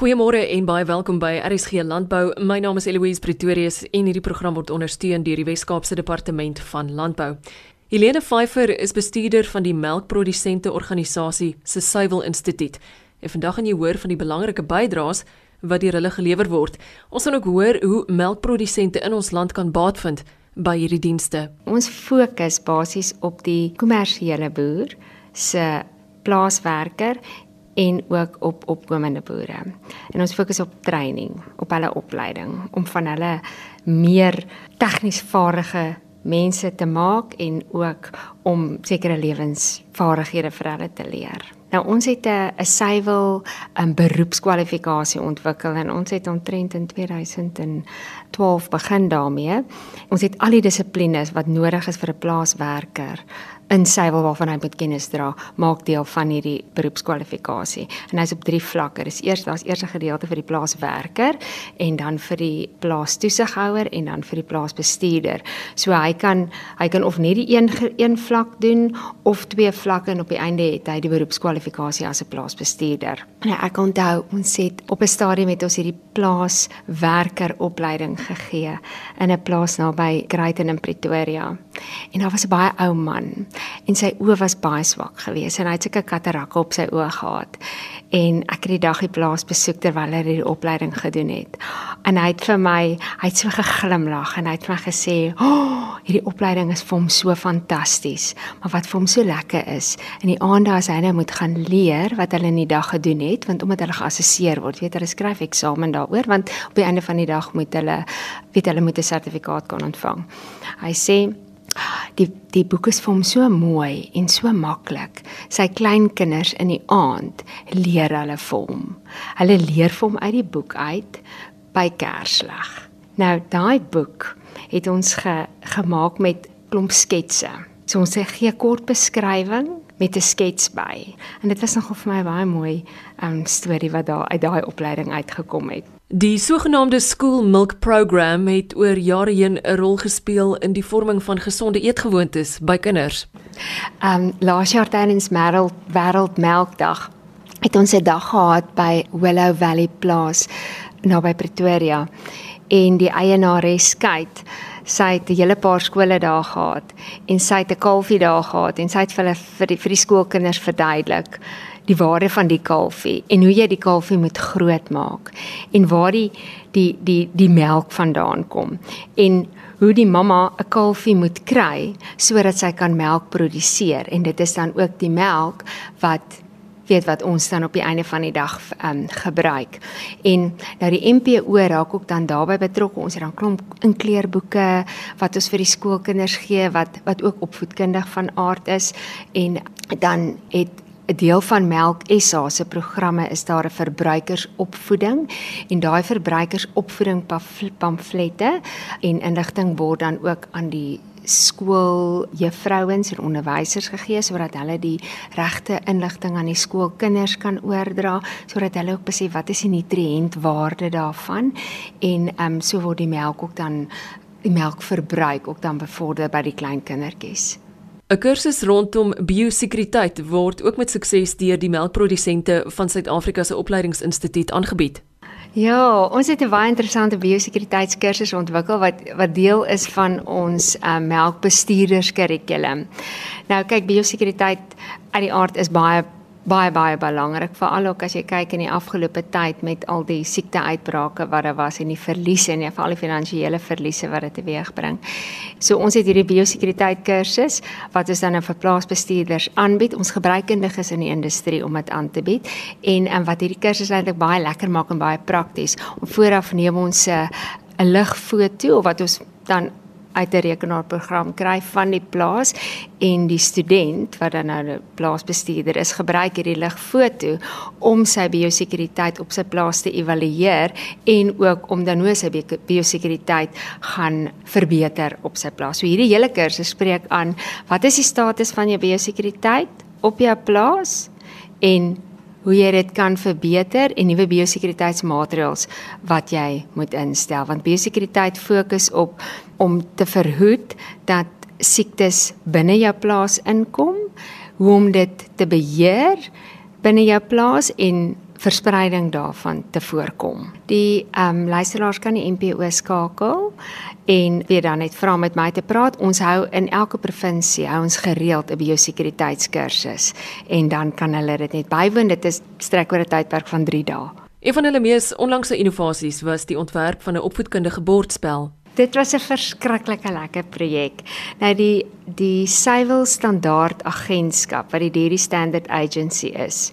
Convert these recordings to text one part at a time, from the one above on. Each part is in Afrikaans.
Goeiemôre en baie welkom by RSG Landbou. My naam is Eloise Pretorius en hierdie program word ondersteun deur die Wes-Kaapse Departement van Landbou. Helene Pfeifer is bestuurder van die melkprodusente organisasie se Suiwel Instituut. En vandag gaan jy hoor van die belangrike bydraes wat deur hulle gelewer word. Ons gaan ook hoor hoe melkprodusente in ons land kan baat vind by hierdie dienste. Ons fokus basies op die kommersiële boer se plaaswerker en ook op opkomende boere. En ons fokus op training, op hulle opleiding om van hulle meer tegnies vaardige mense te maak en ook om sekere lewensvaardighede vir hulle te leer. Nou ons het 'n 'n suiwel 'n beroepskwalifikasie ontwikkel en ons het omtrent in 2012 begin daarmee. Ons het al die dissiplines wat nodig is vir 'n plaaswerker in suiwel waarvan hy moet kennis dra, maak deel van hierdie beroepskwalifikasie. En hy's op drie vlakke. Dis eers daar's eers 'n gedeelte vir die plaaswerker en dan vir die plaastoesighouer en dan vir die plaasbestuurder. So hy kan hy kan of net die een een vlak doen of twee vlakke en op die einde het hy die beroepskwalifikasie as 'n plaasbestuurder. Nou ek onthou ons het op 'n stadium met ons hierdie plaaswerker opleiding gegee in 'n plaas naby Greyton in Pretoria. En daar was 'n baie ou man en sy oë was baie swak geweest en hy het sulke katarakke op sy oë gehad. En ek het die dag die plaas besoek terwyl hy die opleiding gedoen het. En hy het vir my, hy het so geglimlag en hy het vir my gesê, "O, oh, hierdie opleiding is vir hom so fantasties, maar wat vir hom so lekker is, in die aande as hy nou moet gaan leer wat hulle in die dag gedoen het, want omdat hulle geassesseer word, weet hulle skryf eksamen daaroor, want op die einde van die dag moet hulle weet hulle moet 'n sertifikaat kan ontvang." Hy sê Die die boek is vir hom so mooi en so maklik. Sy kleinkinders in die aand leer hulle vir hom. Hulle leer vir hom uit die boek uit by Kerslig. Nou daai boek het ons ge, gemaak met klomp sketse. So ons gee 'n kort beskrywing met 'n skets by. En dit was nogal vir my baie mooi um, storie wat daar uit daai opleiding uitgekom het. Die sogenaamde School Milk Program het oor jare heen 'n rol gespeel in die vorming van gesonde eetgewoontes by kinders. Um laas jaar tydens Wêreld Wêreld Melkdag het ons 'n dag gehad by Willow Valley Plaas naby Pretoria en die eienares Kate sy het 'n hele paar skole daar gehad en sy het 'n kalfie daar gehad en sy het vir hulle vir die, vir die skoolkinders verduidelik die waarde van die kalfie en hoe jy die kalfie moet grootmaak en waar die die die die melk vandaan kom en hoe die mamma 'n kalfie moet kry sodat sy kan melk produseer en dit is dan ook die melk wat weet wat ons dan op die einde van die dag um, gebruik. En nou die MPO raak ook dan daarbey betrokke. Ons het dan klomp inkleerboeke wat ons vir die skoolkinders gee wat wat ook opvoedkundig van aard is en dan het 'n deel van Melk SA se programme is daar 'n verbruikersopvoeding en daai verbruikersopvoeding pamflette en inligting word dan ook aan die skool juffrouens en onderwysers gegee sodat hulle die regte inligting aan die skoolkinders kan oordra sodat hulle ook besef wat is die nutriëntwaarde daarvan en ehm um, so word die melk ook dan die melkverbruik ook dan bevorder by die klein kindertjies. 'n Kursus rondom biosekuriteit word ook met sukses deur die melkprodusente van Suid-Afrika se opleidingsinstituut aangebied. Ja, ons het 'n baie interessante biosekuriteitskursus ontwikkel wat wat deel is van ons uh, melkbestuurderskurrikulum. Nou kyk, biosekuriteit uit die aard is baie baie baie belangrik veral ook as jy kyk in die afgelope tyd met al die siekteuitbrake wat daar was en die verliese en veral die finansiële verliese wat dit teweegbring. So ons het hierdie biosekuriteit kursus wat ons dan nou vir plaasbestuurders aanbied. Ons gebruikendiges in die industrie om dit aan te bied en en wat hierdie kursus eintlik baie lekker maak en baie prakties. Om vooraf neem ons 'n 'n ligfoto of wat ons dan uit 'n rekenaarprogram kry van die plaas en die student wat dan nou 'n plaasbestuurder is gebruik hierdie ligfoto om sy biosekuriteit op sy plaas te evalueer en ook om dan hoe sy biosekuriteit gaan verbeter op sy plaas. So hierdie hele kursus spreek aan wat is die status van jou biosekuriteit op jou plaas en hoe jy dit kan verbeter en nuwe biosekuriteitsmaatreëls wat jy moet instel. Want biosekuriteit fokus op om te verhoed dat siektes binne jou plaas inkom, hoe om dit te beheer binne jou plaas en verspreiding daarvan te voorkom. Die ehm um, luisteraars kan die NPO skakel en weer dan net vra met my te praat. Ons hou in elke provinsie hou ons gereeld 'n biosekuriteitskursus en dan kan hulle dit net bywoon. Dit is strek oor 'n tydperk van 3 dae. Een van hulle mees onlangse innovasies was die ontwerp van 'n opvoedkundige bordspel. Dit was 'n verskriklike lekker projek. Nou die die Suiwel Standaard Agentskap wat die Dairy Standard Agency is.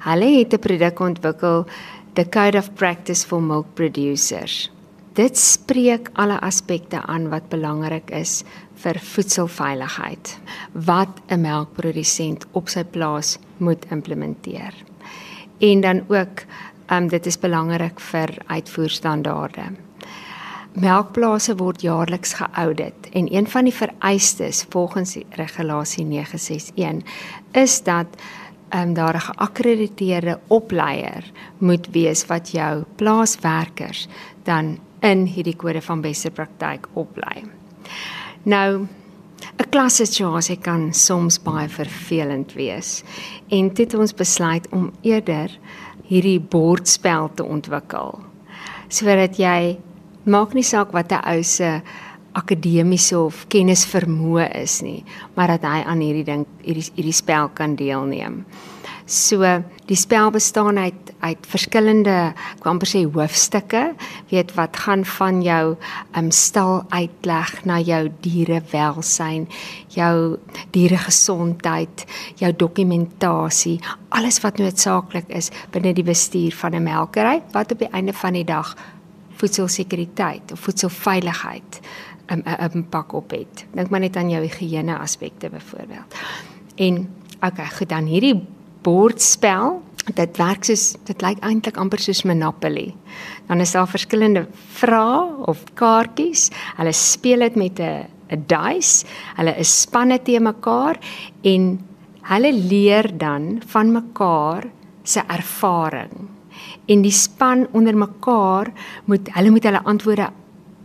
Hulle het 'n produk ontwikkel, the Code of Practice for Milk Producers. Dit spreek alle aspekte aan wat belangrik is vir voedselveiligheid wat 'n melkprodusent op sy plaas moet implementeer. En dan ook, um, dit is belangrik vir uitvoerstandaarde. Melkplase word jaarliks geaudit en een van die vereistes volgens regulasie 961 is dat ehm um, daar 'n geakkrediteerde opleier moet wees wat jou plaaswerkers dan in hierdie kode van beste praktyk oplei. Nou 'n klassituasie kan soms baie vervelend wees en dit het ons besluit om eerder hierdie bordspel te ontwikkel sodat jy maak nie saak wat 'n ou se akademiese of kennis vermoë is nie, maar dat hy aan hierdie ding hierdie hierdie spel kan deelneem. So die spel bestaan uit uit verskillende kwamper sê hoofstukke, weet wat gaan van jou um stal uitleg na jou diere welsyn, jou diere gesondheid, jou dokumentasie, alles wat noodsaaklik is binne die bestuur van 'n melkery wat op die einde van die dag voedselsekuriteit of voedselveiligheid 'n um, 'n impak op het. Dink maar net aan jou higiëne aspekte byvoorbeeld. En okay, goed dan hierdie bordspel. Dit werk soos dit lyk eintlik amper soos Monopoly. Dan is daar verskillende vrae of kaartjies. Hulle speel dit met 'n 'n dice. Hulle is spanne te mekaar en hulle leer dan van mekaar se ervaring. En die span onder mekaar moet hulle moet hulle antwoorde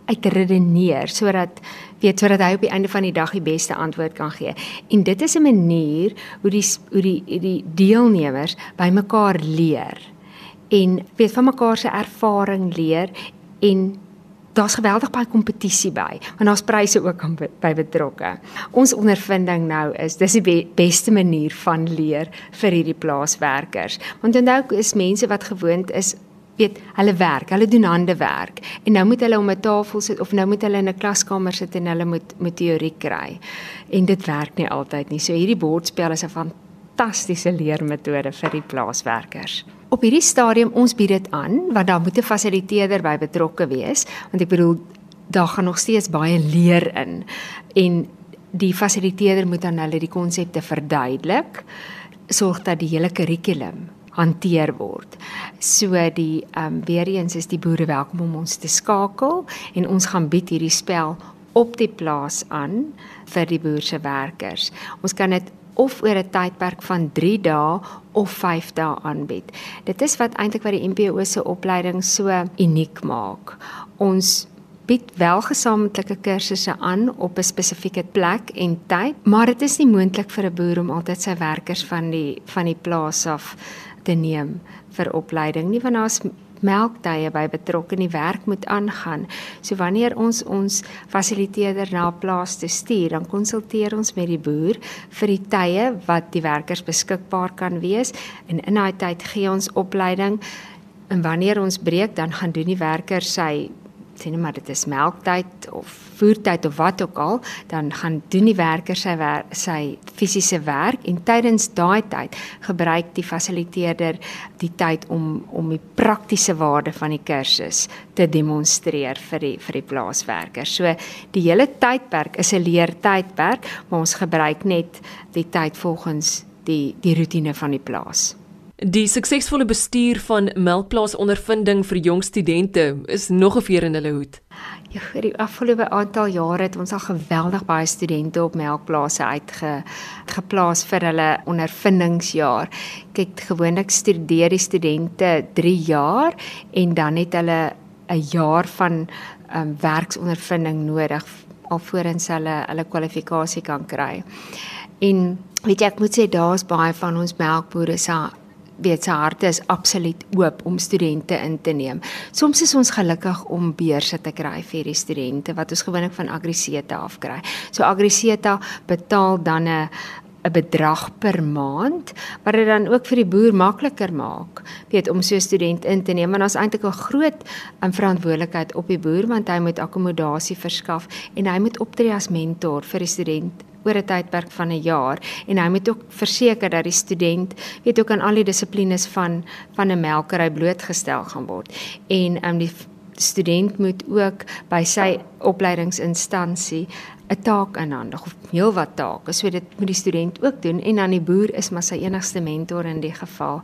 uitredeneer sodat weet sodat hy op die einde van die dag die beste antwoord kan gee. En dit is 'n manier hoe die hoe die die deelnemers bymekaar leer en weet van mekaar se ervaring leer en daar's geweldig baie kompetisie by, want daar's pryse ook aan by betrokke. Ons ondervinding nou is dis die be beste manier van leer vir hierdie plaaswerkers. Want onthou is mense wat gewoond is weet hulle werk, hulle doen hande werk en nou moet hulle om 'n tafel sit of nou moet hulle in 'n klaskamer sit en hulle moet met teorie kry. En dit werk nie altyd nie. So hierdie bordspel is 'n fantastiese leermetode vir die plaaswerkers. Op hierdie stadium ons bied dit aan want daar moet 'n fasiliteerder by betrokke wees want ek bedoel daar gaan nog steeds baie leer in en die fasiliteerder moet dan hulle die konsepte verduidelik sorg dat die hele kurrikulum hanteer word. So die ehm um, weer eens is die boere welkom om ons te skakel en ons gaan bied hierdie spel op die plaas aan vir die boer se werkers. Ons kan dit of oor 'n tydperk van 3 dae of 5 dae aanbied. Dit is wat eintlik wat die MPO se opleiding so uniek maak. Ons bied wel gesamentlike kursusse aan op 'n spesifieke plek en tyd, maar dit is nie moontlik vir 'n boer om altyd sy werkers van die van die plaas af te neem vir opleiding nie want daar's melktye by betrokke nie werk moet aangaan. So wanneer ons ons fasiliteerder na 'n plaas te stuur, dan konsulteer ons met die boer vir die tye wat die werkers beskikbaar kan wees en in daai tyd gee ons opleiding. En wanneer ons breek, dan gaan doen die werker sy sien maar dit is melktyd of voertyd of wat ook al, dan gaan doen die werker sy wer sy fisiese werk en tydens daai tyd gebruik die fasiliteerder die tyd om om die praktiese waarde van die kursus te demonstreer vir die vir die plaaswerkers. So die hele tydperk is 'n leertydperk, maar ons gebruik net die tyd volgens die die rotine van die plaas. Die suksesvolle bestuur van melkplaas ondervinding vir jong studente is nog 'n veer in hulle hoed. Ja, vir die afgelope aantal jare het ons al geweldig baie studente op melkplase uitgeplaas vir hulle ondervindingsjaar. Kyk, gewoonlik studeer die studente 3 jaar en dan het hulle 'n jaar van um, werksondervinding nodig alvorens hulle hulle kwalifikasie kan kry. En weet jy, ek moet sê daar's baie van ons melkbore se weet sy harte is absoluut oop om studente in te neem. Soms is ons gelukkig om beurse te kry vir die studente wat ons gewoonlik van Agriseta af kry. So Agriseta betaal dan 'n 'n bedrag per maand wat dit dan ook vir die boer makliker maak weet om so 'n student in te neem want daar's eintlik 'n groot um, verantwoordelikheid op die boer want hy moet akkommodasie verskaf en hy moet optree as mentor vir die student oor 'n tydperk van 'n jaar en hy moet ook verseker dat die student weet ook aan al die dissiplines van van 'n melkery blootgestel gaan word. En um die student moet ook by sy opleidingsinstansie 'n taak inhandig of heelwat take. So dit moet die student ook doen en dan die boer is maar sy enigste mentor in die geval.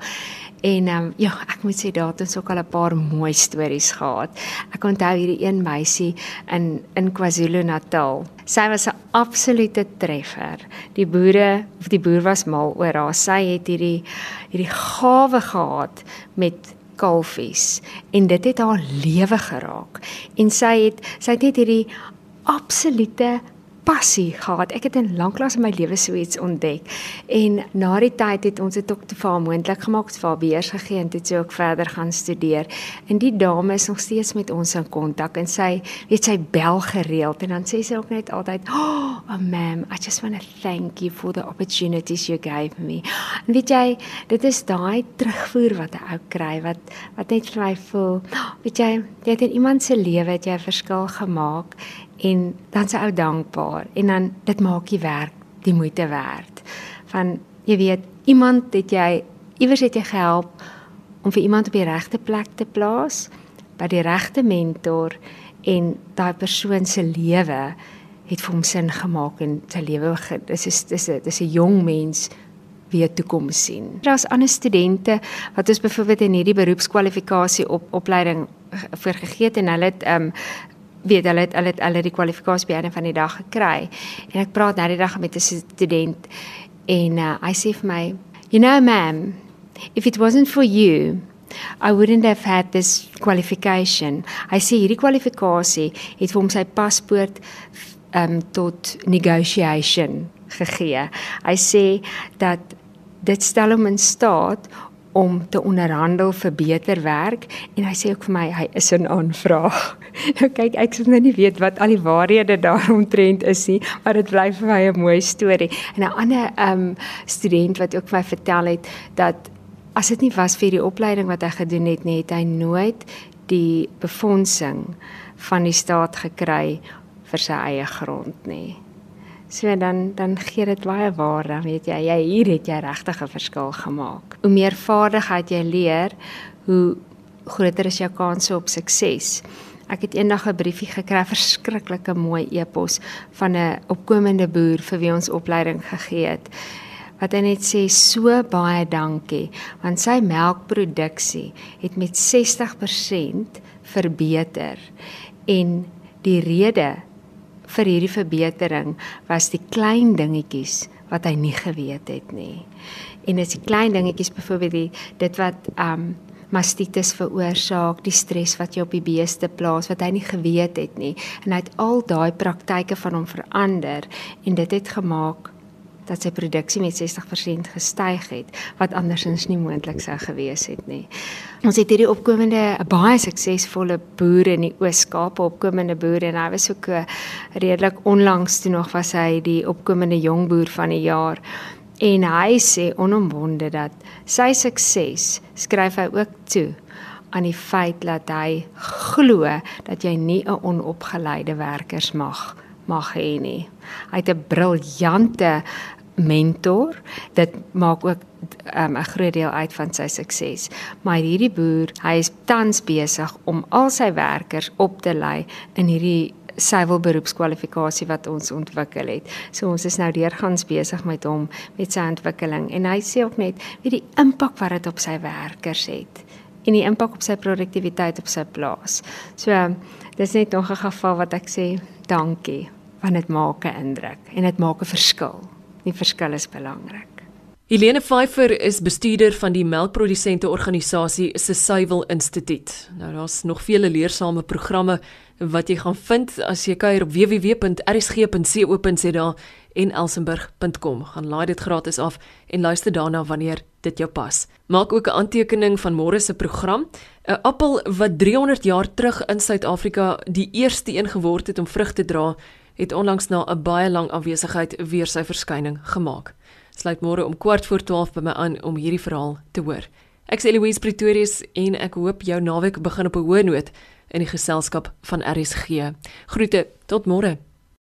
En ehm um, ja, ek moet sê daar het ons ook al 'n paar mooi stories gehad. Ek onthou hierdie een meisie in in KwaZulu-Natal. Sy was 'n absolute treffer. Die boere of die boer was mal oor haar. Sy het hierdie hierdie gawe gehad met kalfies en dit het haar lewe geraak. En sy het sy het net hierdie absolute passie gehad. Ek het in lanklaas in my lewe so iets ontdek. En na die tyd het ons dit ook te vaar moontlik gemaak vir haar beheers gegee en dit sou ook verder gaan studeer. En die dame is nog steeds met ons in kontak en sy weet sy bel gereeld en dan sê sy ook net altyd, "Oh, oh ma'am, I just want to thank you for the opportunities you gave me." En weet jy, dit is daai terugvoer wat 'n ou kry wat wat net vir my voel, oh, weet jy, jy het in iemand se lewe het jy 'n verskil gemaak en dan se ou dankbaar en dan dit maak die werk die moeite werd van jy weet iemand het jy iewers het jy gehelp om vir iemand op die regte plek te plaas by die regte mentor en daai persoon se lewe het vir hom sin gemaak en sy lewe is dis is dis 'n jong mens weer toekoms sien. Daar's ander studente wat ons byvoorbeeld in hierdie beroepskwalifikasie op opleiding voorgegee het en hulle het ehm um, weet hulle het hulle het hulle die kwalifikasie by een van die dag gekry. En ek praat nou die dag met 'n student en uh, hy sê vir my, "You know ma'am, if it wasn't for you, I wouldn't have had this qualification." Hy sê hierdie kwalifikasie het vir hom sy paspoort um tot negotiation gegee. Hy sê dat dit stel hom in staat om te onderhandel vir beter werk en hy sê ook vir my hy is 'n aanvraag. nou kyk ek sou nou nie weet wat al die waarhede daaromtrent is nie, maar dit bly vir my 'n mooi storie. En 'n ander um, student wat ook vir my vertel het dat as dit nie was vir die opleiding wat hy gedoen het nie, het hy nooit die befondsing van die staat gekry vir sy eie grond nie. So dan dan gee dit baie waarde, weet jy, jy hier het jy regtig 'n verskil gemaak. Hoe meer vaardigheid jy leer, hoe groter is jou kanse op sukses. Ek het eendag 'n briefie gekry, verskriklike mooi e-pos van 'n opkomende boer vir wie ons opleiding gegee het. Wat hy net sê so baie dankie want sy melkproduksie het met 60% verbeter en die rede vir hierdie verbetering was die klein dingetjies wat hy nie geweet het nie. En dit is die klein dingetjies byvoorbeeld die dit wat um mastitis veroorsaak, die stres wat jy op die beeste plaas wat hy nie geweet het nie. En hy het al daai praktyke van hom verander en dit het gemaak dat sy produksie met 60% gestyg het wat andersins nie moontlik sou gewees het nie. Ons het hierdie opkomende baie suksesvolle boer in die Oos-Kaap, opkomende boer en hy was ook eh, redelik onlangs toe nog was hy die opkomende jong boer van die jaar. En hy sê onomwonde dat sy sukses skryf hy ook toe aan die feit dat hy glo dat jy nie 'n onopgeleide werkers mag mag hê nie. Hy het 'n briljante mentor. Dit maak ook um, 'n groot deel uit van sy sukses. Maar hierdie boer, hy is tans besig om al sy werkers op te lei in hierdie suiwel beroepskwalifikasie wat ons ontwikkel het. So ons is nou deurgangs besig met hom met sy ontwikkeling en hy sê ook net wie die impak wat dit op sy werkers het en die impak op sy produktiwiteit op sy plaas. So dis net nog 'n geval wat ek sê dankie want dit maak 'n indruk en dit maak 'n verskil. Die verskil is belangrik. Helene Pfeiffer is bestuurder van die melkprodusente organisasie se Suiwel Instituut. Nou daar's nog vele leersame programme wat jy gaan vind as jy kuier op www.rsg.co.za en elsenburg.com. Gaan laai dit gratis af en luister daarna wanneer dit jou pas. Maak ook 'n aantekening van môre se program. 'n Appel wat 300 jaar terug in Suid-Afrika die eerste een geword het om vrug te dra, het onlangs na 'n baie lang afwesigheid weer sy verskyning gemaak. Sluit môre om kwart voor 12 by my aan om hierdie verhaal te hoor. Ek sê Louise Pretorius en ek hoop jou naweek begin op 'n hoë noot in die geselskap van RSG. Groete, tot môre.